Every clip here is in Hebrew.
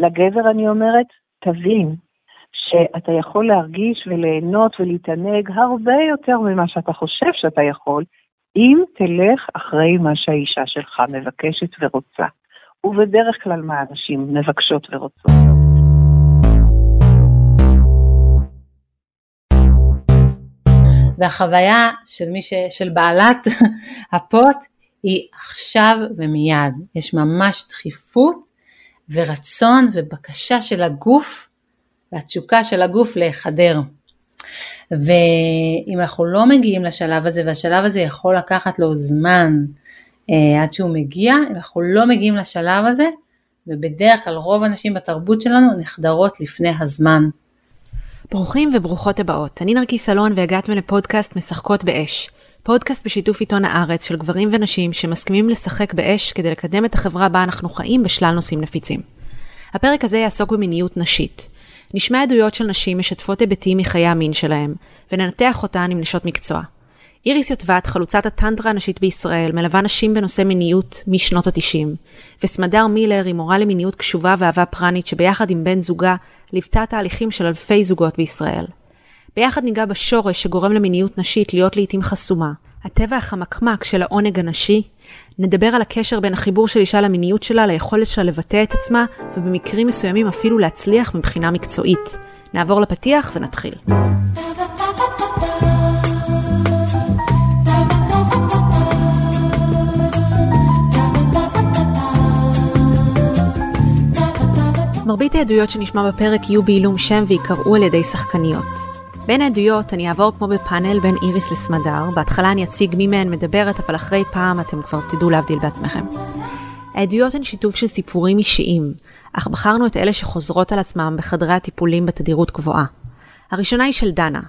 לגבר אני אומרת, תבין שאתה יכול להרגיש וליהנות ולהתענג הרבה יותר ממה שאתה חושב שאתה יכול, אם תלך אחרי מה שהאישה שלך מבקשת ורוצה. ובדרך כלל מה הנשים מבקשות ורוצות. והחוויה של מי ש... של בעלת הפוט היא עכשיו ומיד. יש ממש דחיפות ורצון ובקשה של הגוף והתשוקה של הגוף להיחדר. ואם אנחנו לא מגיעים לשלב הזה, והשלב הזה יכול לקחת לו זמן אה, עד שהוא מגיע, אם אנחנו לא מגיעים לשלב הזה, ובדרך כלל רוב הנשים בתרבות שלנו נחדרות לפני הזמן. ברוכים וברוכות הבאות, אני נרקיס אלון והגעתם לפודקאסט משחקות באש. פודקאסט בשיתוף עיתון הארץ של גברים ונשים שמסכימים לשחק באש כדי לקדם את החברה בה אנחנו חיים בשלל נושאים נפיצים. הפרק הזה יעסוק במיניות נשית. נשמע עדויות של נשים משתפות היבטים מחיי המין שלהם, וננתח אותן עם נשות מקצוע. איריס יוטבת, חלוצת הטנטרה הנשית בישראל, מלווה נשים בנושא מיניות משנות ה-90, וסמדר מילר היא מורה למיניות קשובה ואהבה פרנית שביחד עם בן זוגה ליוותה תהליכים של אלפי זוגות בישראל. ביחד ניגע בשורש שגורם למיניות נשית להיות לעיתים חסומה, הטבע החמקמק של העונג הנשי, נדבר על הקשר בין החיבור של אישה למיניות שלה, ליכולת שלה לבטא את עצמה, ובמקרים מסוימים אפילו להצליח מבחינה מקצועית. נעבור לפתיח ונתחיל. מרבית העדויות שנשמע בפרק יהיו בעילום שם ויקראו על ידי שחקניות. בין העדויות אני אעבור כמו בפאנל בין איריס לסמדר, בהתחלה אני אציג מי מהן מדברת, אבל אחרי פעם אתם כבר תדעו להבדיל בעצמכם. העדויות הן שיתוף של סיפורים אישיים, אך בחרנו את אלה שחוזרות על עצמם בחדרי הטיפולים בתדירות גבוהה. הראשונה היא של דנה.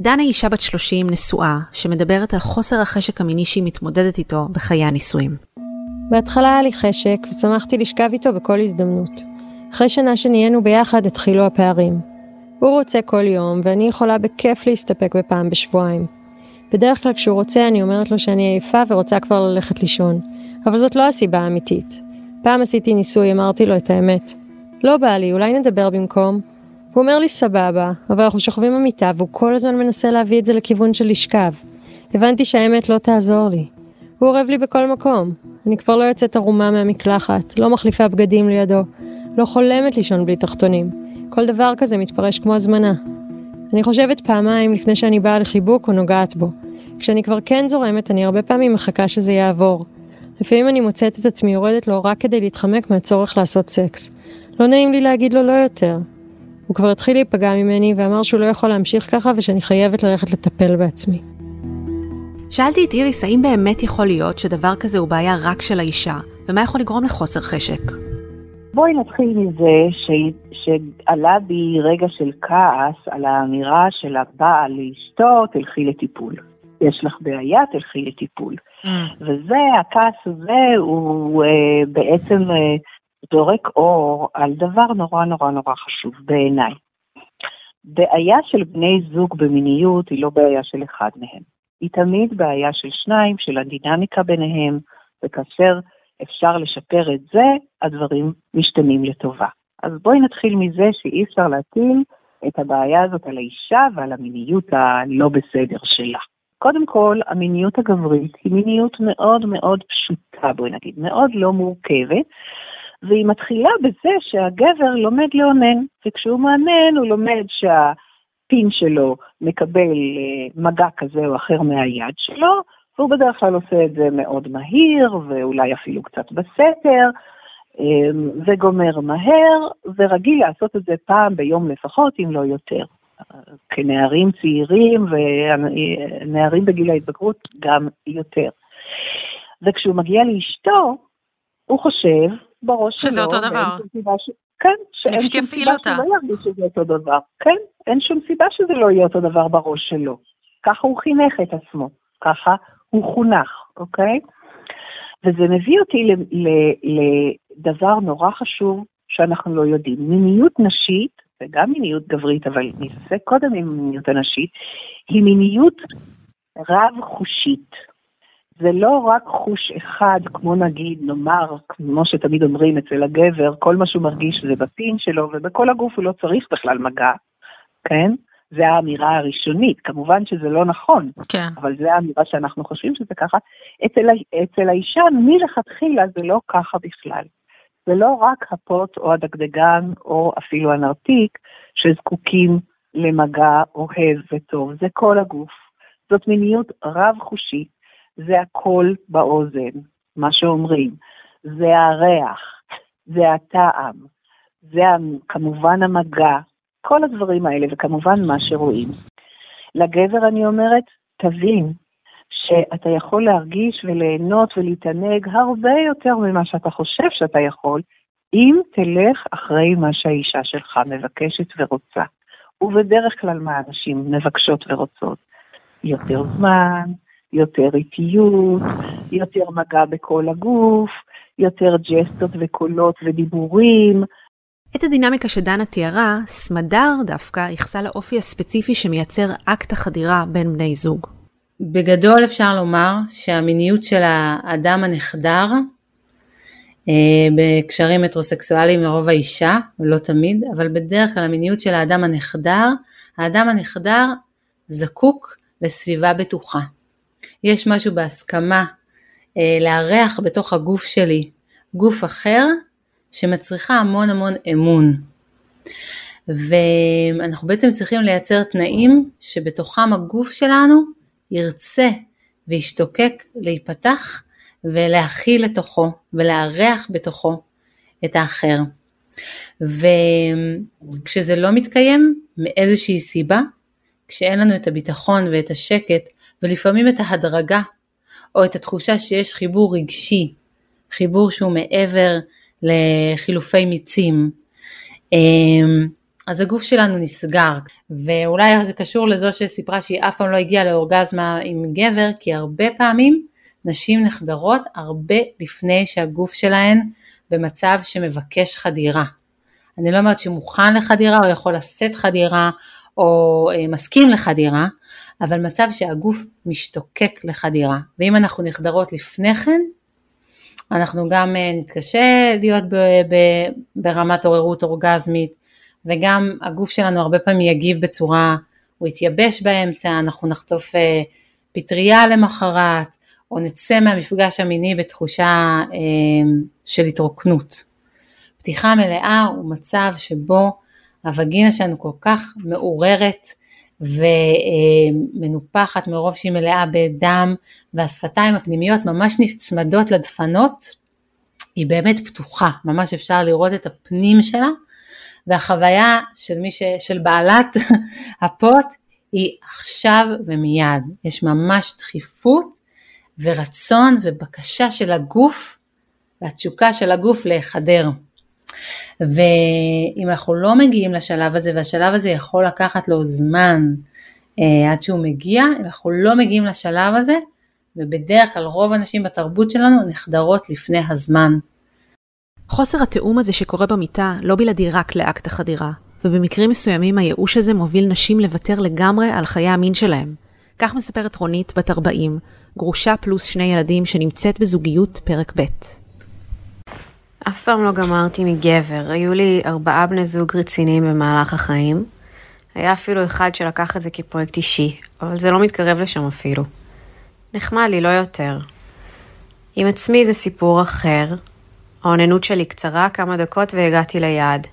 דנה היא אישה בת 30, נשואה, שמדברת על חוסר החשק המיני שהיא מתמודדת איתו בחיי הנישואים. בהתחלה היה לי חשק, וצמחתי לשכב איתו בכל הזדמנות. אחרי שנה שנהיינו ביחד התחילו הפערים. הוא רוצה כל יום, ואני יכולה בכיף להסתפק בפעם בשבועיים. בדרך כלל כשהוא רוצה אני אומרת לו שאני עייפה ורוצה כבר ללכת לישון, אבל זאת לא הסיבה האמיתית. פעם עשיתי ניסוי, אמרתי לו את האמת. לא בא לי, אולי נדבר במקום? הוא אומר לי סבבה, אבל אנחנו שוכבים במיטה והוא כל הזמן מנסה להביא את זה לכיוון של לשכב. הבנתי שהאמת לא תעזור לי. הוא אורב לי בכל מקום. אני כבר לא יוצאת ערומה מהמקלחת, לא מחליפה בגדים לידו, לא חולמת לישון בלי תחתונים. כל דבר כזה מתפרש כמו הזמנה. אני חושבת פעמיים לפני שאני באה לחיבוק או נוגעת בו. כשאני כבר כן זורמת, אני הרבה פעמים מחכה שזה יעבור. לפעמים אני מוצאת את עצמי יורדת לו רק כדי להתחמק מהצורך לעשות סקס. לא נעים לי להגיד לו לא יותר. הוא כבר התחיל להיפגע ממני ואמר שהוא לא יכול להמשיך ככה ושאני חייבת ללכת לטפל בעצמי. שאלתי את איריס האם באמת יכול להיות שדבר כזה הוא בעיה רק של האישה, ומה יכול לגרום לחוסר חשק. בואי נתחיל מזה ש... שעלה בי רגע של כעס על האמירה של הבעל לאשתו, תלכי לטיפול. יש לך בעיה, תלכי לטיפול. Mm. וזה, הכעס הזה הוא uh, בעצם uh, זורק אור על דבר נורא נורא נורא חשוב בעיניי. בעיה של בני זוג במיניות היא לא בעיה של אחד מהם. היא תמיד בעיה של שניים, של הדינמיקה ביניהם, וכאשר אפשר לשפר את זה, הדברים משתנים לטובה. אז בואי נתחיל מזה שאי אפשר להטיל את הבעיה הזאת על האישה ועל המיניות הלא בסדר שלה. קודם כל, המיניות הגברית היא מיניות מאוד מאוד פשוטה, בואי נגיד, מאוד לא מורכבת, והיא מתחילה בזה שהגבר לומד לאונן, וכשהוא מאמן הוא לומד שהפין שלו מקבל אה, מגע כזה או אחר מהיד שלו, והוא בדרך כלל עושה את זה מאוד מהיר, ואולי אפילו קצת בסתר, וגומר מהר, ורגיל לעשות את זה פעם ביום לפחות, אם לא יותר. כנערים צעירים ונערים בגיל ההתבגרות גם יותר. וכשהוא מגיע לאשתו, הוא חושב בראש שלו, שזה אותו דבר. ש... כן, שאין שום סיבה אותה. שלא ירגיש שזה אותו דבר. כן, אין שום סיבה שזה לא יהיה אותו דבר בראש שלו. ככה הוא חינך את עצמו, ככה הוא חונך, אוקיי? וזה מביא אותי לדבר נורא חשוב שאנחנו לא יודעים. מיניות נשית, וגם מיניות גברית, אבל נתעסק קודם עם מיניות הנשית, היא מיניות רב-חושית. זה לא רק חוש אחד, כמו נגיד, נאמר, כמו שתמיד אומרים אצל הגבר, כל מה שהוא מרגיש זה בפין שלו, ובכל הגוף הוא לא צריך בכלל מגע, כן? זה האמירה הראשונית, כמובן שזה לא נכון, כן. אבל זה האמירה שאנחנו חושבים שזה ככה. אצל, אצל האישה מלכתחילה זה לא ככה בכלל. זה לא רק הפוט או הדגדגן או אפילו הנרתיק שזקוקים למגע אוהב וטוב, זה כל הגוף. זאת מיניות רב-חושית, זה הקול באוזן, מה שאומרים, זה הריח, זה הטעם, זה כמובן המגע, כל הדברים האלה, וכמובן מה שרואים. לגבר אני אומרת, תבין שאתה יכול להרגיש וליהנות ולהתענג הרבה יותר ממה שאתה חושב שאתה יכול, אם תלך אחרי מה שהאישה שלך מבקשת ורוצה. ובדרך כלל מה אנשים מבקשות ורוצות? יותר זמן, יותר איטיות, יותר מגע בכל הגוף, יותר ג'סטות וקולות ודיבורים. את הדינמיקה שדנה תיארה, סמדר דווקא ייחסה לאופי הספציפי שמייצר אקט החדירה בין בני זוג. בגדול אפשר לומר שהמיניות של האדם הנחדר אה, בקשרים מטרוסקסואליים לרוב האישה, לא תמיד, אבל בדרך כלל המיניות של האדם הנחדר, האדם הנחדר זקוק לסביבה בטוחה. יש משהו בהסכמה אה, לארח בתוך הגוף שלי גוף אחר שמצריכה המון המון אמון. ואנחנו בעצם צריכים לייצר תנאים שבתוכם הגוף שלנו ירצה וישתוקק להיפתח ולהכיל לתוכו ולארח בתוכו את האחר. וכשזה לא מתקיים מאיזושהי סיבה, כשאין לנו את הביטחון ואת השקט ולפעמים את ההדרגה או את התחושה שיש חיבור רגשי, חיבור שהוא מעבר לחילופי מיצים, אמ, אז הגוף שלנו נסגר, ואולי זה קשור לזו שסיפרה שהיא אף פעם לא הגיעה לאורגזמה עם גבר, כי הרבה פעמים נשים נחדרות הרבה לפני שהגוף שלהן במצב שמבקש חדירה. אני לא אומרת שמוכן לחדירה או יכול לשאת חדירה או אה, מסכים לחדירה, אבל מצב שהגוף משתוקק לחדירה. ואם אנחנו נחדרות לפני כן, אנחנו גם אה, נתקשה להיות ברמת עוררות אורגזמית, וגם הגוף שלנו הרבה פעמים יגיב בצורה, הוא יתייבש באמצע, אנחנו נחטוף אה, פטריה למחרת, או נצא מהמפגש המיני בתחושה אה, של התרוקנות. פתיחה מלאה הוא מצב שבו הווגינה שלנו כל כך מעוררת ומנופחת מרוב שהיא מלאה בדם והשפתיים הפנימיות ממש נצמדות לדפנות, היא באמת פתוחה, ממש אפשר לראות את הפנים שלה והחוויה של, ש... של בעלת הפוט היא עכשיו ומיד, יש ממש דחיפות ורצון ובקשה של הגוף והתשוקה של הגוף להיחדר. ואם אנחנו לא מגיעים לשלב הזה, והשלב הזה יכול לקחת לו זמן אה, עד שהוא מגיע, אם אנחנו לא מגיעים לשלב הזה, ובדרך כלל רוב הנשים בתרבות שלנו נחדרות לפני הזמן. חוסר התיאום הזה שקורה במיטה לא בלעדי רק לאקט החדירה, ובמקרים מסוימים הייאוש הזה מוביל נשים לוותר לגמרי על חיי המין שלהם. כך מספרת רונית, בת 40, גרושה פלוס שני ילדים שנמצאת בזוגיות פרק ב'. אף פעם לא גמרתי מגבר, היו לי ארבעה בני זוג רציניים במהלך החיים. היה אפילו אחד שלקח את זה כפרויקט אישי, אבל זה לא מתקרב לשם אפילו. נחמד לי, לא יותר. עם עצמי זה סיפור אחר. האוננות שלי קצרה כמה דקות והגעתי ליעד.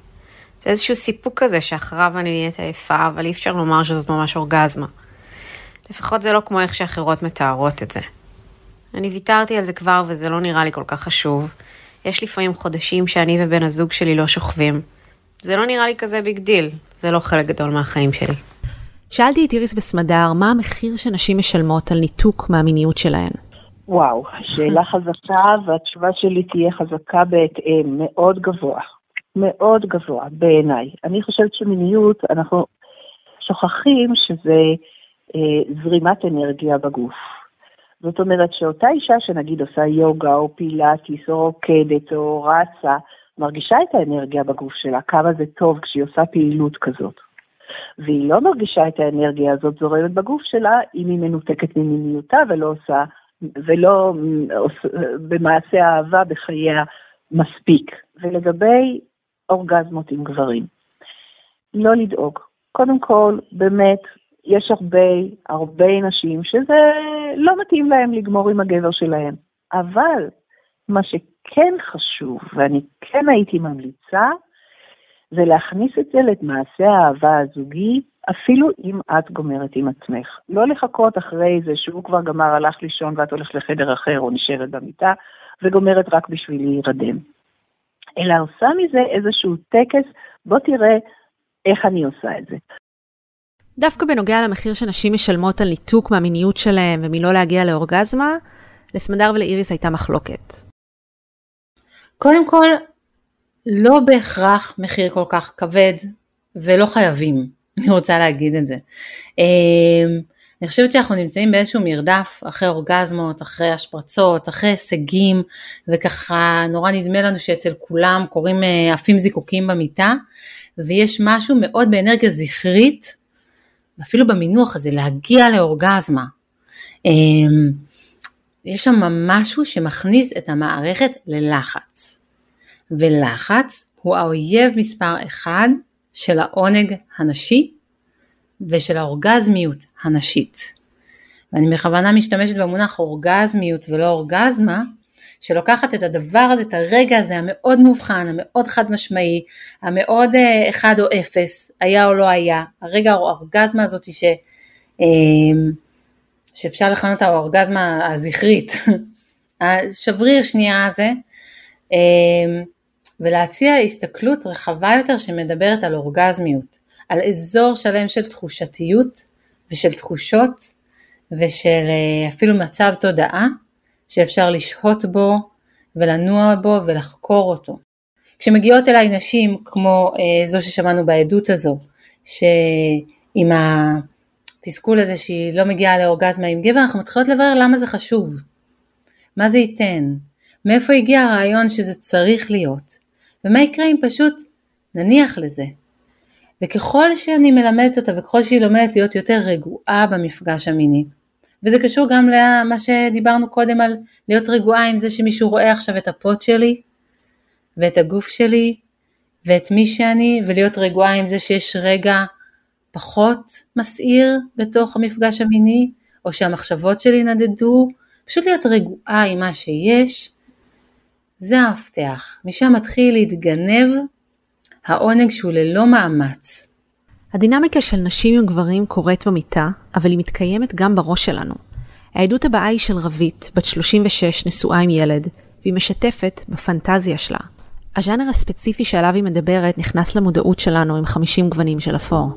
זה איזשהו סיפוק כזה שאחריו אני נהיית עייפה, אבל אי אפשר לומר שזאת ממש אורגזמה. לפחות זה לא כמו איך שאחרות מתארות את זה. אני ויתרתי על זה כבר וזה לא נראה לי כל כך חשוב. יש לפעמים חודשים שאני ובן הזוג שלי לא שוכבים. זה לא נראה לי כזה ביג דיל, זה לא חלק גדול מהחיים שלי. שאלתי את איריס וסמדר, מה המחיר שנשים משלמות על ניתוק מהמיניות שלהן? וואו, שאלה חזקה, והתשובה שלי תהיה חזקה בהתאם, מאוד גבוה. מאוד גבוה בעיניי. אני חושבת שמיניות, אנחנו שוכחים שזה אה, זרימת אנרגיה בגוף. זאת אומרת שאותה אישה שנגיד עושה יוגה או פילאטיס או רוקדת או רצה, מרגישה את האנרגיה בגוף שלה, כמה זה טוב כשהיא עושה פעילות כזאת. והיא לא מרגישה את האנרגיה הזאת זורמת בגוף שלה אם היא מנותקת ממיניותה ולא עושה ולא במעשה האהבה בחייה מספיק. ולגבי אורגזמות עם גברים, לא לדאוג. קודם כל, באמת, יש הרבה, הרבה נשים שזה לא מתאים להם לגמור עם הגבר שלהם. אבל מה שכן חשוב, ואני כן הייתי ממליצה, זה להכניס את זה למעשה האהבה הזוגי, אפילו אם את גומרת עם עצמך. לא לחכות אחרי זה שהוא כבר גמר, הלך לישון ואת הולכת לחדר אחר או נשארת במיטה, וגומרת רק בשביל להירדם. אלא עושה מזה איזשהו טקס, בוא תראה איך אני עושה את זה. דווקא בנוגע למחיר שנשים משלמות על ניתוק מהמיניות שלהם ומלא להגיע לאורגזמה, לסמדר ולאיריס הייתה מחלוקת. קודם כל, לא בהכרח מחיר כל כך כבד, ולא חייבים, אני רוצה להגיד את זה. אמ, אני חושבת שאנחנו נמצאים באיזשהו מרדף אחרי אורגזמות, אחרי השפרצות, אחרי הישגים, וככה נורא נדמה לנו שאצל כולם קורים אה, עפים זיקוקים במיטה, ויש משהו מאוד באנרגיה זכרית, אפילו במינוח הזה, להגיע לאורגזמה. אמ, יש שם משהו שמכניס את המערכת ללחץ. ולחץ הוא האויב מספר אחד של העונג הנשי ושל האורגזמיות הנשית. ואני בכוונה משתמשת במונח אורגזמיות ולא אורגזמה, שלוקחת את הדבר הזה, את הרגע הזה המאוד מובחן, המאוד חד משמעי, המאוד אה, אחד או אפס, היה או לא היה, הרגע האורגזמה הזאת ש, אה, שאפשר לכנות אותה האורגזמה הזכרית, השבריר שנייה הזה, אה, ולהציע הסתכלות רחבה יותר שמדברת על אורגזמיות, על אזור שלם של תחושתיות ושל תחושות ושל אפילו מצב תודעה שאפשר לשהות בו ולנוע בו ולחקור אותו. כשמגיעות אליי נשים כמו אה, זו ששמענו בעדות הזו, שעם התסכול הזה שהיא לא מגיעה לאורגזמה עם גבר, אנחנו מתחילות לברר למה זה חשוב, מה זה ייתן, מאיפה הגיע הרעיון שזה צריך להיות, ומה יקרה אם פשוט נניח לזה. וככל שאני מלמדת אותה וככל שהיא לומדת להיות יותר רגועה במפגש המיני, וזה קשור גם למה שדיברנו קודם על להיות רגועה עם זה שמישהו רואה עכשיו את הפוט שלי ואת הגוף שלי ואת מי שאני ולהיות רגועה עם זה שיש רגע פחות מסעיר בתוך המפגש המיני או שהמחשבות שלי נדדו, פשוט להיות רגועה עם מה שיש, זה המפתח. משם מתחיל להתגנב העונג שהוא ללא מאמץ. הדינמיקה של נשים עם גברים קורית במיטה, אבל היא מתקיימת גם בראש שלנו. העדות הבאה היא של רבית, בת 36, נשואה עם ילד, והיא משתפת בפנטזיה שלה. הז'אנר הספציפי שעליו היא מדברת נכנס למודעות שלנו עם 50 גוונים של אפור.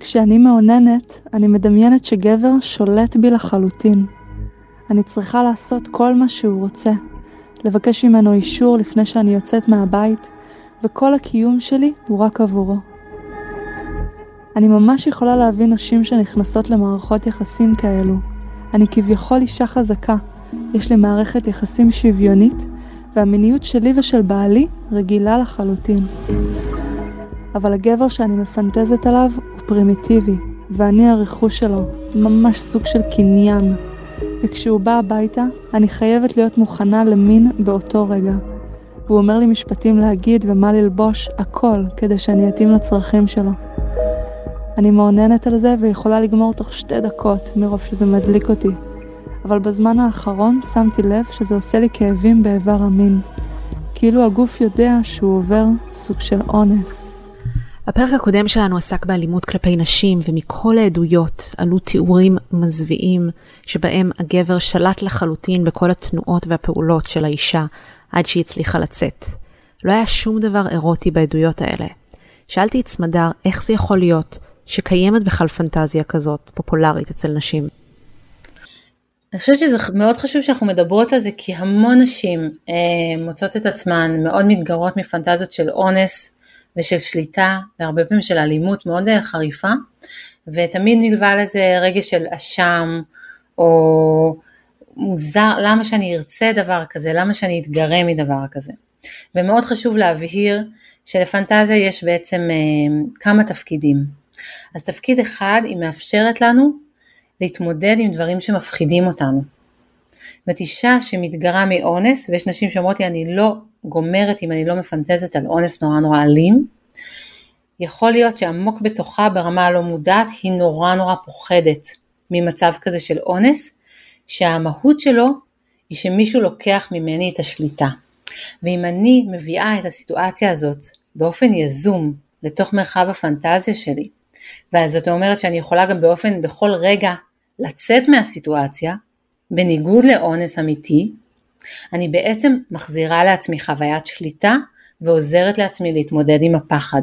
כשאני מאוננת, אני מדמיינת שגבר שולט בי לחלוטין. אני צריכה לעשות כל מה שהוא רוצה, לבקש ממנו אישור לפני שאני יוצאת מהבית, וכל הקיום שלי הוא רק עבורו. אני ממש יכולה להבין נשים שנכנסות למערכות יחסים כאלו. אני כביכול אישה חזקה, יש לי מערכת יחסים שוויונית, והמיניות שלי ושל בעלי רגילה לחלוטין. אבל הגבר שאני מפנטזת עליו הוא פרימיטיבי, ואני הרכוש שלו, ממש סוג של קניין. וכשהוא בא הביתה, אני חייבת להיות מוכנה למין באותו רגע. והוא אומר לי משפטים להגיד ומה ללבוש, הכל, כדי שאני אתאים לצרכים שלו. אני מעוננת על זה ויכולה לגמור תוך שתי דקות מרוב שזה מדליק אותי. אבל בזמן האחרון שמתי לב שזה עושה לי כאבים באיבר המין. כאילו הגוף יודע שהוא עובר סוג של אונס. הפרק הקודם שלנו עסק באלימות כלפי נשים, ומכל העדויות עלו תיאורים מזוויעים שבהם הגבר שלט לחלוטין בכל התנועות והפעולות של האישה עד שהיא הצליחה לצאת. לא היה שום דבר אירוטי בעדויות האלה. שאלתי את סמדר איך זה יכול להיות שקיימת בכלל פנטזיה כזאת פופולרית אצל נשים? אני חושבת שזה מאוד חשוב שאנחנו מדברות על זה כי המון נשים אה, מוצאות את עצמן מאוד מתגרות מפנטזיות של אונס ושל שליטה והרבה פעמים של אלימות מאוד אה, חריפה. ותמיד נלווה לזה רגש של אשם או מוזר למה שאני ארצה דבר כזה? למה שאני אתגרה מדבר כזה? ומאוד חשוב להבהיר שלפנטזיה יש בעצם אה, כמה תפקידים. אז תפקיד אחד היא מאפשרת לנו להתמודד עם דברים שמפחידים אותנו. זאת אישה שמתגרה מאונס, ויש נשים שאומרות לי אני לא גומרת אם אני לא מפנטזת על אונס נורא נורא אלים, יכול להיות שעמוק בתוכה ברמה הלא מודעת היא נורא נורא פוחדת ממצב כזה של אונס, שהמהות שלו היא שמישהו לוקח ממני את השליטה. ואם אני מביאה את הסיטואציה הזאת באופן יזום לתוך מרחב הפנטזיה שלי, וזאת אומרת שאני יכולה גם באופן, בכל רגע, לצאת מהסיטואציה, בניגוד לאונס אמיתי, אני בעצם מחזירה לעצמי חוויית שליטה ועוזרת לעצמי להתמודד עם הפחד.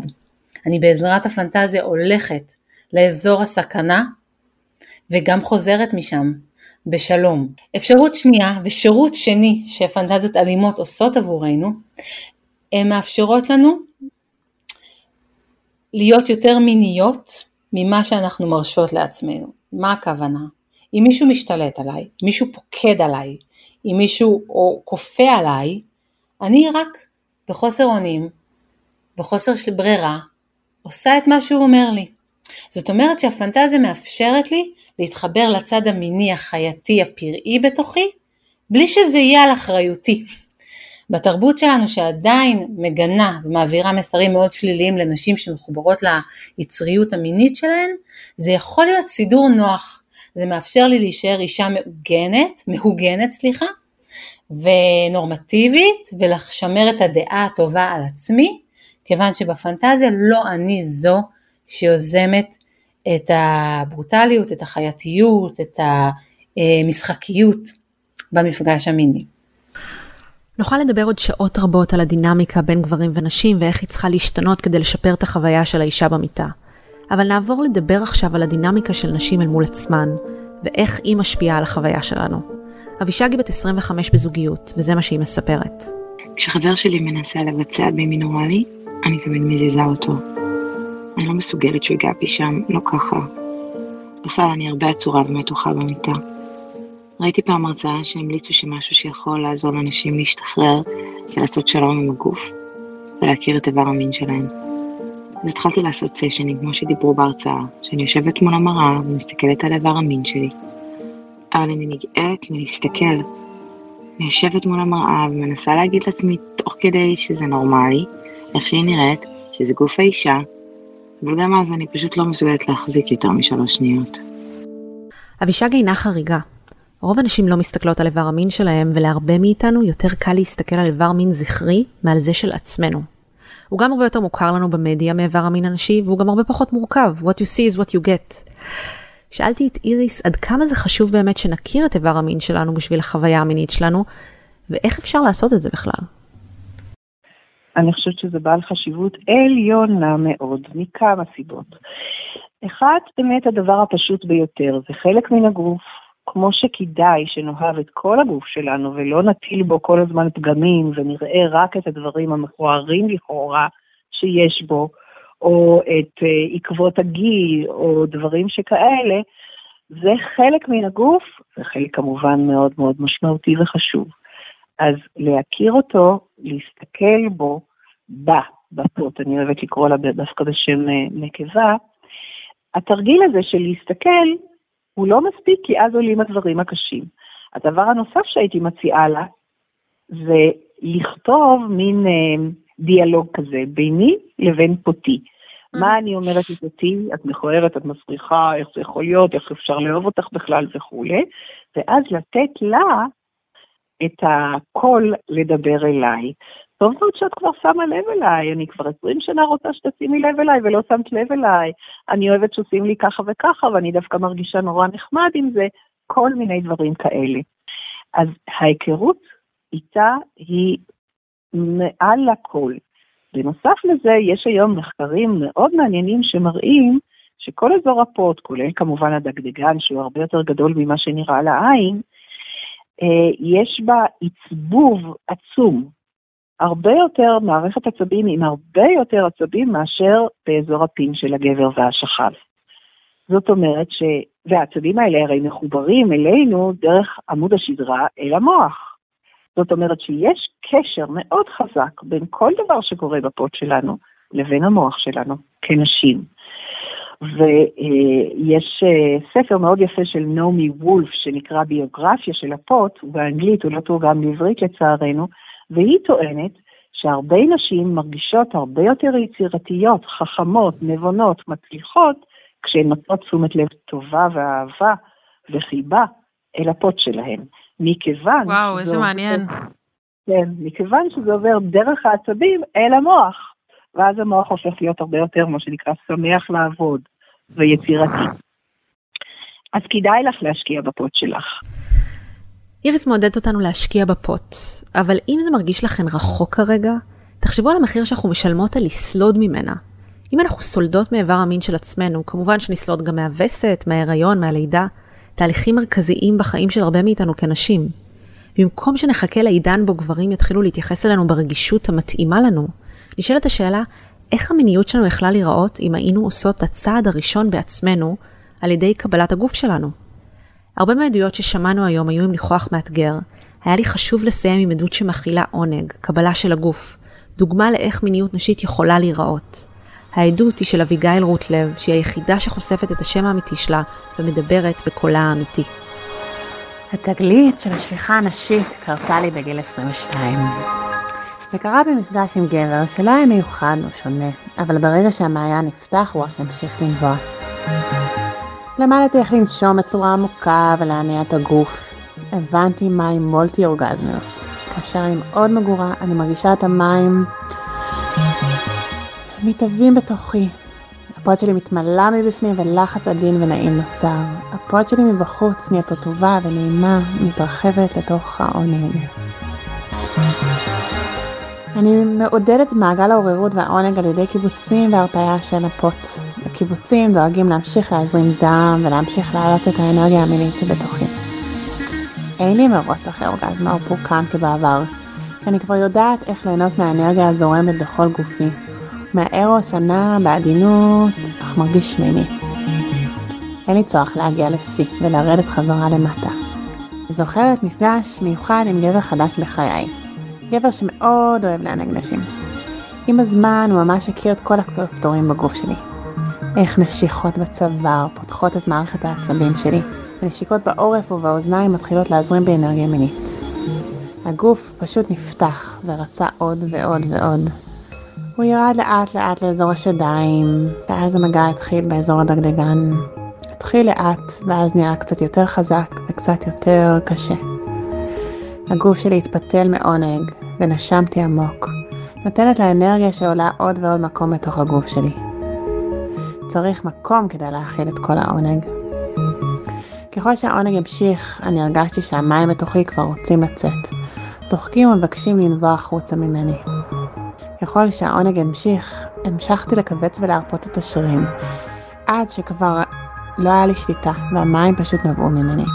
אני בעזרת הפנטזיה הולכת לאזור הסכנה וגם חוזרת משם בשלום. אפשרות שנייה ושירות שני שפנטזיות אלימות עושות עבורנו, הן מאפשרות לנו להיות יותר מיניות ממה שאנחנו מרשות לעצמנו. מה הכוונה? אם מישהו משתלט עליי, מישהו פוקד עליי, אם מישהו או כופה עליי, אני רק בחוסר אונים, בחוסר של ברירה, עושה את מה שהוא אומר לי. זאת אומרת שהפנטזיה מאפשרת לי להתחבר לצד המיני החייתי הפראי בתוכי, בלי שזה יהיה על אחריותי. בתרבות שלנו שעדיין מגנה ומעבירה מסרים מאוד שליליים לנשים שמחוברות ליצריות המינית שלהן, זה יכול להיות סידור נוח. זה מאפשר לי להישאר אישה מעוגנת, מהוגנת סליחה, ונורמטיבית, ולשמר את הדעה הטובה על עצמי, כיוון שבפנטזיה לא אני זו שיוזמת את הברוטליות, את החייתיות, את המשחקיות במפגש המיני. נוכל לדבר עוד שעות רבות על הדינמיקה בין גברים ונשים ואיך היא צריכה להשתנות כדי לשפר את החוויה של האישה במיטה. אבל נעבור לדבר עכשיו על הדינמיקה של נשים אל מול עצמן, ואיך היא משפיעה על החוויה שלנו. אבישג היא בת 25 בזוגיות, וזה מה שהיא מספרת. כשחבר שלי מנסה לבצע בי מינורלי, אני תמיד מזיזה אותו. אני לא מסוגלת שהוא ייגע בי שם, לא ככה. בכלל, אני הרבה עצורה ומתוחה במיטה. ראיתי פעם הרצאה שהמליצו שמשהו שיכול לעזור לאנשים להשתחרר זה לעשות שלום עם הגוף ולהכיר את איבר המין שלהם. אז התחלתי לעשות סשנים כמו שדיברו בהרצאה, שאני יושבת מול המראה ומסתכלת על איבר המין שלי. אבל אני נגאלת מלהסתכל. אני יושבת מול המראה ומנסה להגיד לעצמי תוך כדי שזה נורמלי, איך שהיא נראית, שזה גוף האישה, אבל גם אז אני פשוט לא מסוגלת להחזיק יותר משלוש שניות. אבישג אינה חריגה. רוב הנשים לא מסתכלות על איבר המין שלהם, ולהרבה מאיתנו יותר קל להסתכל על איבר מין זכרי מעל זה של עצמנו. הוא גם הרבה יותר מוכר לנו במדיה מאיבר המין הנשי, והוא גם הרבה פחות מורכב. What you see is what you get. שאלתי את איריס עד כמה זה חשוב באמת שנכיר את איבר המין שלנו בשביל החוויה המינית שלנו, ואיך אפשר לעשות את זה בכלל. אני חושבת שזה בעל חשיבות עליונה מאוד, מכמה סיבות. אחד, באמת הדבר הפשוט ביותר, זה חלק מן הגוף, כמו שכדאי שנאהב את כל הגוף שלנו ולא נטיל בו כל הזמן פגמים ונראה רק את הדברים המכוערים לכאורה שיש בו, או את uh, עקבות הגיל, או דברים שכאלה, זה חלק מן הגוף, זה חלק כמובן מאוד מאוד משמעותי וחשוב. אז להכיר אותו, להסתכל בו, בה, בפוט, אני אוהבת לקרוא לה דווקא בשם uh, נקבה, התרגיל הזה של להסתכל הוא לא מספיק כי אז עולים הדברים הקשים. הדבר הנוסף שהייתי מציעה לה זה לכתוב מין אה, דיאלוג כזה ביני לבין פותי. מה אני אומרת לפותי? את מכוערת, את מסריחה, איך זה יכול להיות, איך אפשר לאהוב אותך בכלל וכולי, ואז לתת לה את הקול לדבר אליי. טוב מאוד שאת כבר שמה לב אליי, אני כבר 20 שנה רוצה שתשימי לב אליי ולא שמת לב אליי. אני אוהבת שעושים לי ככה וככה ואני דווקא מרגישה נורא נחמד עם זה, כל מיני דברים כאלה. אז ההיכרות איתה היא מעל לכל. בנוסף לזה, יש היום מחקרים מאוד מעניינים שמראים שכל אזור הפוט, כולל כמובן הדגדגן, שהוא הרבה יותר גדול ממה שנראה לעין, אה, יש בה עצבוב עצום הרבה יותר מערכת עצבים עם הרבה יותר עצבים מאשר באזור הפין של הגבר והשכב. זאת אומרת ש... והעצבים האלה הרי מחוברים אלינו דרך עמוד השדרה אל המוח. זאת אומרת שיש קשר מאוד חזק בין כל דבר שקורה בפוט שלנו לבין המוח שלנו כנשים. ויש אה, ספר מאוד יפה של נעמי וולף שנקרא ביוגרפיה של הפוט, באנגלית, הוא לא תורגם לעברית לצערנו, והיא טוענת שהרבה נשים מרגישות הרבה יותר יצירתיות, חכמות, נבונות, מצליחות, כשהן נותנות תשומת לב טובה ואהבה וחיבה אל הפוט שלהן. מכיוון... וואו, איזה מעניין. כן, מכיוון שזה עובר דרך העצבים אל המוח, ואז המוח הופך להיות הרבה יותר, מה שנקרא, שמח לעבוד ויצירתי. אז כדאי לך להשקיע בפוט שלך. איריס מעודדת אותנו להשקיע בפוט, אבל אם זה מרגיש לכן רחוק כרגע, תחשבו על המחיר שאנחנו משלמות על לסלוד ממנה. אם אנחנו סולדות מאיבר המין של עצמנו, כמובן שנסלוד גם מהווסת, מההיריון, מהלידה, תהליכים מרכזיים בחיים של הרבה מאיתנו כנשים. במקום שנחכה לעידן בו גברים יתחילו להתייחס אלינו ברגישות המתאימה לנו, נשאלת השאלה, איך המיניות שלנו יכלה להיראות אם היינו עושות את הצעד הראשון בעצמנו על ידי קבלת הגוף שלנו? הרבה מהעדויות ששמענו היום היו עם ניחוח מאתגר. היה לי חשוב לסיים עם עדות שמכילה עונג, קבלה של הגוף, דוגמה לאיך מיניות נשית יכולה להיראות. העדות היא של אביגיל רוטלב, שהיא היחידה שחושפת את השם האמיתי שלה ומדברת בקולה האמיתי. התגלית של השפיכה הנשית קרתה לי בגיל 22. זה קרה במפגש עם גבר שלא היה מיוחד או שונה, אבל ברגע שהמעיין נפתח הוא רק המשיך לנבוע. למדתי איך לנשום בצורה עמוקה ולהניע את הגוף. הבנתי מים מולטי אורגזמיות. כאשר אני מאוד מגורה, אני מרגישה את המים מתהווים בתוכי. הפות שלי מתמלא מבפנים ולחץ עדין ונעים נוצר. הפות שלי מבחוץ נהיית רטובה ונעימה, מתרחבת לתוך העונג. אני מעודדת מעגל העוררות והעונג על ידי כיווצים והרפיה של הפות. הכיווצים דואגים להמשיך להזרים דם ולהמשיך להעלות את האנרגיה המינית שבתוכי. אין לי מרוץ אחרי אורגזמה או פורקן כבעבר. אני כבר יודעת איך ליהנות מהאנרגיה הזורמת בכל גופי. מהארוס הנע בעדינות, אך מרגיש שמימי. אין לי צורך להגיע לשיא ולרדת חזרה למטה. זוכרת מפגש מיוחד עם גבר חדש בחיי. גבר שמאוד אוהב לענג נשים. עם הזמן הוא ממש הכיר את כל הכפתורים בגוף שלי. איך נשיכות בצוואר פותחות את מערכת העצבים שלי, ונשיקות בעורף ובאוזניים מתחילות להזרים באנרגיה מינית. הגוף פשוט נפתח ורצה עוד ועוד ועוד. הוא ירד לאט לאט לאזור השדיים, ואז המגע התחיל באזור הדגדגן. התחיל לאט, ואז נראה קצת יותר חזק וקצת יותר קשה. הגוף שלי התפתל מעונג, ונשמתי עמוק, נותנת לאנרגיה שעולה עוד ועוד מקום בתוך הגוף שלי. צריך מקום כדי להכיל את כל העונג. ככל שהעונג המשיך, אני הרגשתי שהמים בתוכי כבר רוצים לצאת. דוחקים ומבקשים לנבוע החוצה ממני. ככל שהעונג המשיך, המשכתי לכווץ ולהרפות את השרירים, עד שכבר לא היה לי שליטה, והמים פשוט נבעו ממני.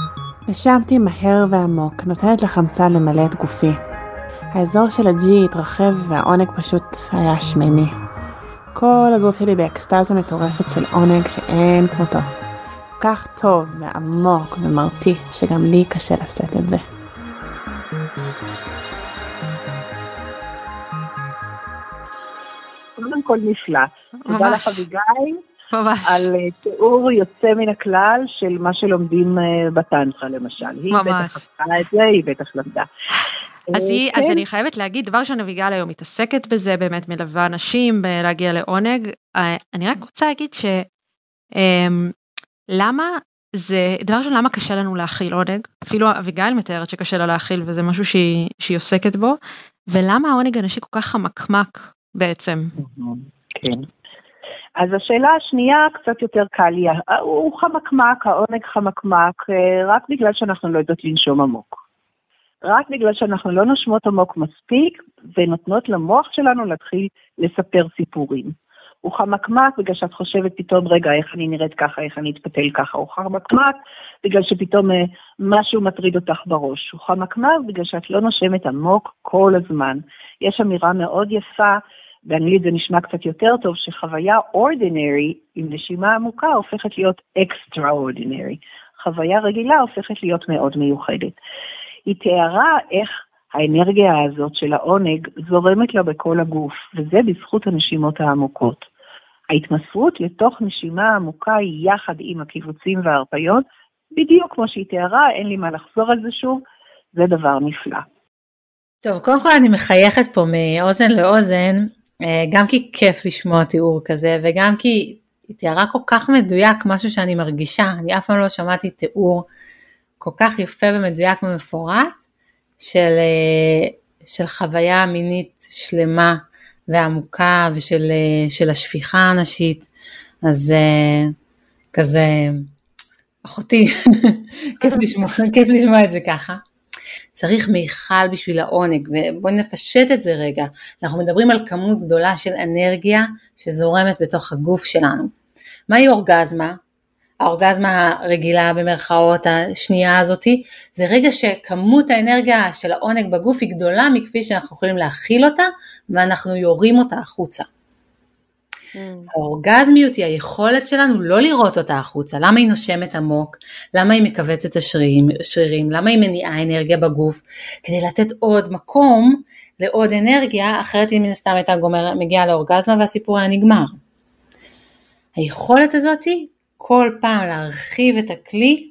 נשמתי מהר ועמוק, נותנת לחמצן למלא את גופי. האזור של הג'י התרחב והעונג פשוט היה שמימי. כל הגוף שלי באקסטזה מטורפת של עונג שאין כמותו. כך טוב ועמוק ומרטיט שגם לי קשה לשאת את זה. קודם כל נפלא. תודה לך אביגיל. על אה, תיאור יוצא מן הכלל של מה שלומדים אה, בטנטרה למשל. היא בטח עשתה את זה, היא בטח למדה. אז, היא, אז כן. אני חייבת להגיד, דבר ראשון אביגל היום מתעסקת בזה, באמת מלווה אנשים להגיע לעונג. אה, אני רק רוצה להגיד ש... אמ, למה זה, דבר ראשון, למה קשה לנו להכיל עונג? אפילו אביגיל מתארת שקשה לה להכיל וזה משהו שהיא, שהיא עוסקת בו, ולמה העונג הנשי כל כך חמקמק בעצם? כן. אז השאלה השנייה קצת יותר קל לי, הוא חמקמק, העונג חמקמק, אה, רק בגלל שאנחנו לא יודעות לנשום עמוק. רק בגלל שאנחנו לא נושמות עמוק מספיק ונותנות למוח שלנו להתחיל לספר סיפורים. הוא חמקמק בגלל שאת חושבת פתאום, רגע, איך אני נראית ככה, איך אני אתפתל ככה. הוא חמקמק בגלל שפתאום אה, משהו מטריד אותך בראש. הוא חמקמק בגלל שאת לא נושמת עמוק כל הזמן. יש אמירה מאוד יפה, באנגלית זה נשמע קצת יותר טוב, שחוויה ordinary עם נשימה עמוקה הופכת להיות extraordinary. חוויה רגילה הופכת להיות מאוד מיוחדת. היא תיארה איך האנרגיה הזאת של העונג זורמת לה בכל הגוף, וזה בזכות הנשימות העמוקות. ההתמסרות לתוך נשימה עמוקה היא יחד עם הקיבוצים וההרפיות, בדיוק כמו שהיא תיארה, אין לי מה לחזור על זה שוב, זה דבר נפלא. טוב, קודם כל אני מחייכת פה מאוזן לאוזן, אה, גם כי כיף לשמוע תיאור כזה, וגם כי היא תיארה כל כך מדויק משהו שאני מרגישה, אני אף פעם לא שמעתי תיאור כל כך יפה ומדויק ומפורט של, אה, של חוויה מינית שלמה ועמוקה ושל של השפיכה הנשית, אז אה, כזה, אחותי, כיף, לשמוע, כיף לשמוע את זה ככה. צריך מיכל בשביל העונג, ובואי נפשט את זה רגע. אנחנו מדברים על כמות גדולה של אנרגיה שזורמת בתוך הגוף שלנו. מהי אורגזמה? האורגזמה הרגילה במרכאות השנייה הזאתי, זה רגע שכמות האנרגיה של העונג בגוף היא גדולה מכפי שאנחנו יכולים להכיל אותה ואנחנו יורים אותה החוצה. Mm. האורגזמיות היא היכולת שלנו לא לראות אותה החוצה, למה היא נושמת עמוק, למה היא מכווצת השרירים, שרירים, למה היא מניעה אנרגיה בגוף, כדי לתת עוד מקום לעוד אנרגיה, אחרת היא מן הסתם הייתה גומר, מגיעה לאורגזמה והסיפור היה נגמר. היכולת הזאתי כל פעם להרחיב את הכלי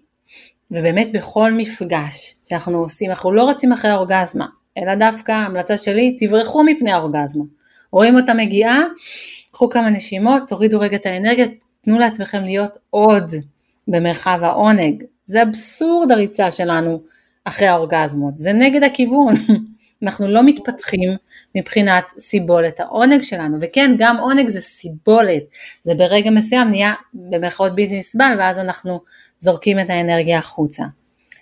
ובאמת בכל מפגש שאנחנו עושים, אנחנו לא רצים אחרי האורגזמה, אלא דווקא המלצה שלי, תברחו מפני האורגזמה. רואים אותה מגיעה, קחו כמה נשימות, תורידו רגע את האנרגיה, תנו לעצמכם להיות עוד במרחב העונג. זה אבסורד הריצה שלנו אחרי האורגזמות, זה נגד הכיוון. אנחנו לא מתפתחים מבחינת סיבולת העונג שלנו, וכן, גם עונג זה סיבולת, זה ברגע מסוים נהיה במרכאות בלתי נסבל, ואז אנחנו זורקים את האנרגיה החוצה.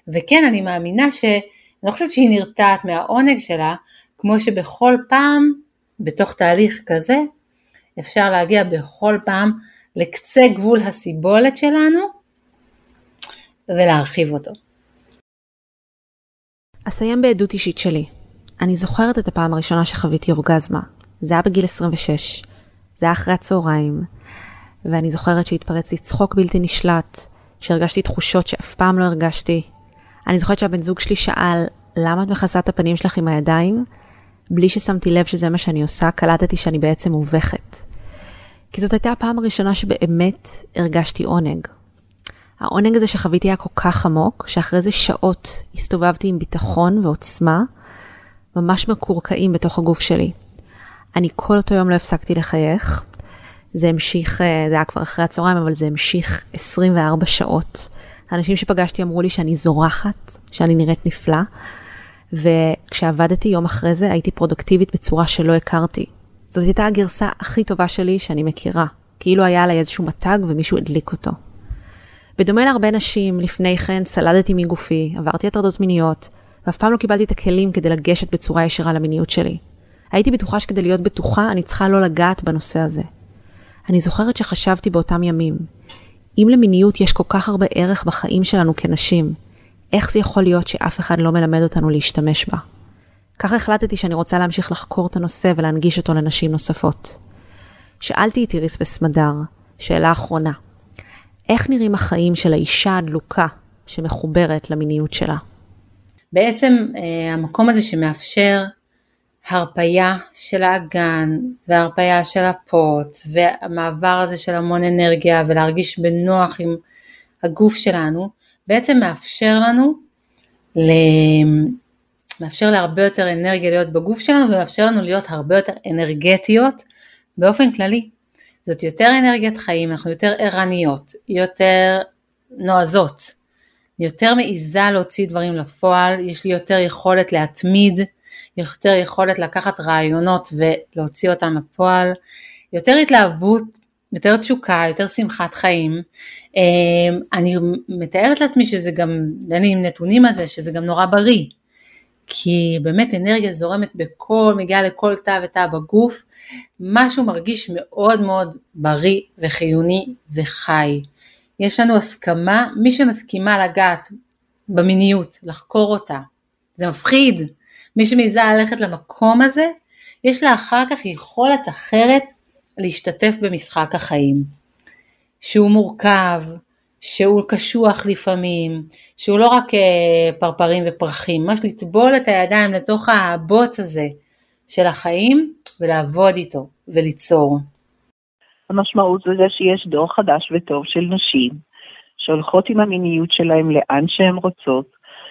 וכן, אני מאמינה ש... אני לא חושבת שהיא נרתעת מהעונג שלה, כמו שבכל פעם, בתוך תהליך כזה, אפשר להגיע בכל פעם לקצה גבול הסיבולת שלנו ולהרחיב אותו. אסיים בעדות אישית שלי. אני זוכרת את הפעם הראשונה שחוויתי אורגזמה. זה היה בגיל 26. זה היה אחרי הצהריים. ואני זוכרת שהתפרץ לי צחוק בלתי נשלט, שהרגשתי תחושות שאף פעם לא הרגשתי. אני זוכרת שהבן זוג שלי שאל, למה את מכסה את הפנים שלך עם הידיים? בלי ששמתי לב שזה מה שאני עושה, קלטתי שאני בעצם מובכת. כי זאת הייתה הפעם הראשונה שבאמת הרגשתי עונג. העונג הזה שחוויתי היה כל כך עמוק, שאחרי זה שעות הסתובבתי עם ביטחון ועוצמה, ממש מקורקעים בתוך הגוף שלי. אני כל אותו יום לא הפסקתי לחייך. זה המשיך, אה, זה היה כבר אחרי הצהריים, אבל זה המשיך 24 שעות. האנשים שפגשתי אמרו לי שאני זורחת, שאני נראית נפלא, וכשעבדתי יום אחרי זה הייתי פרודוקטיבית בצורה שלא הכרתי. זאת הייתה הגרסה הכי טובה שלי שאני מכירה, כאילו היה עליי איזשהו מתג ומישהו הדליק אותו. בדומה להרבה נשים, לפני כן סלדתי מגופי, עברתי הטרדות מיניות, ואף פעם לא קיבלתי את הכלים כדי לגשת בצורה ישירה למיניות שלי. הייתי בטוחה שכדי להיות בטוחה, אני צריכה לא לגעת בנושא הזה. אני זוכרת שחשבתי באותם ימים, אם למיניות יש כל כך הרבה ערך בחיים שלנו כנשים, איך זה יכול להיות שאף אחד לא מלמד אותנו להשתמש בה? ככה החלטתי שאני רוצה להמשיך לחקור את הנושא ולהנגיש אותו לנשים נוספות. שאלתי את איריס וסמדר, שאלה אחרונה, איך נראים החיים של האישה הדלוקה שמחוברת למיניות שלה? בעצם אה, המקום הזה שמאפשר הרפייה של האגן והרפייה של הפוט והמעבר הזה של המון אנרגיה ולהרגיש בנוח עם הגוף שלנו, בעצם מאפשר לנו, ל... מאפשר להרבה יותר אנרגיה להיות בגוף שלנו ומאפשר לנו להיות הרבה יותר אנרגטיות באופן כללי. זאת יותר אנרגיית חיים, אנחנו יותר ערניות, יותר נועזות, יותר מעיזה להוציא דברים לפועל, יש לי יותר יכולת להתמיד, יותר יכולת לקחת רעיונות ולהוציא אותם לפועל, יותר התלהבות, יותר תשוקה, יותר שמחת חיים. אמ, אני מתארת לעצמי שזה גם, אין לי נתונים על זה, שזה גם נורא בריא. כי באמת אנרגיה זורמת בכל, מגיעה לכל תא ותא בגוף, משהו מרגיש מאוד מאוד בריא וחיוני וחי. יש לנו הסכמה, מי שמסכימה לגעת במיניות, לחקור אותה, זה מפחיד. מי שמעיזה ללכת למקום הזה, יש לה אחר כך יכולת אחרת להשתתף במשחק החיים. שהוא מורכב, שהוא קשוח לפעמים, שהוא לא רק אה, פרפרים ופרחים, ממש לטבול את הידיים לתוך הבוץ הזה של החיים ולעבוד איתו וליצור. המשמעות זה שיש דור חדש וטוב של נשים שהולכות עם המיניות שלהם לאן שהן רוצות,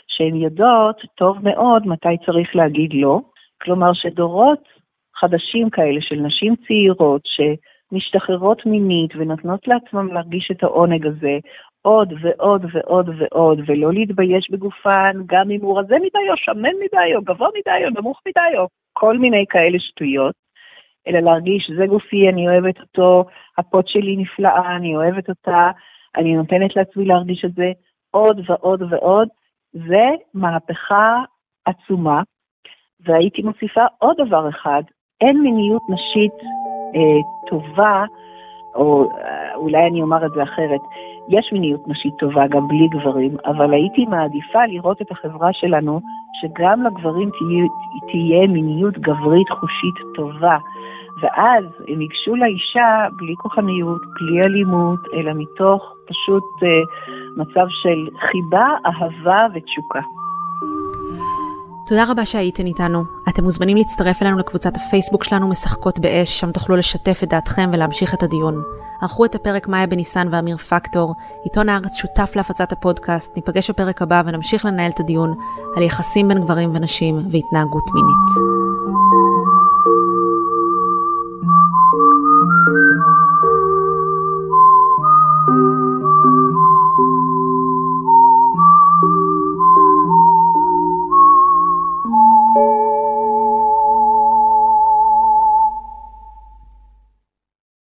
שהן יודעות טוב מאוד מתי צריך להגיד לא, כלומר שדורות חדשים כאלה של נשים צעירות שמשתחררות מינית ונותנות לעצמם להרגיש את העונג הזה עוד ועוד ועוד ועוד, ולא להתבייש בגופן, גם אם הוא רזה מדי או שמן מדי או גבוה מדי או נמוך מדי או כל מיני כאלה שטויות, אלא להרגיש, זה גופי, אני אוהבת אותו, הפוט שלי נפלאה, אני אוהבת אותה, אני נותנת לעצמי להרגיש את זה עוד ועוד ועוד, זה מהפכה עצומה. והייתי מוסיפה עוד דבר אחד, אין מיניות נשית אה, טובה, או אה, אולי אני אומר את זה אחרת, יש מיניות נשית טובה גם בלי גברים, אבל הייתי מעדיפה לראות את החברה שלנו, שגם לגברים תהיה, תהיה מיניות גברית חושית טובה. ואז הם ייגשו לאישה בלי כוחניות, בלי אלימות, אלא מתוך פשוט אה, מצב של חיבה, אהבה ותשוקה. תודה רבה שהייתן איתנו. אתם מוזמנים להצטרף אלינו לקבוצת הפייסבוק שלנו משחקות באש, שם תוכלו לשתף את דעתכם ולהמשיך את הדיון. ערכו את הפרק מאיה בניסן ואמיר פקטור, עיתון הארץ שותף להפצת הפודקאסט, ניפגש בפרק הבא ונמשיך לנהל את הדיון על יחסים בין גברים ונשים והתנהגות מינית.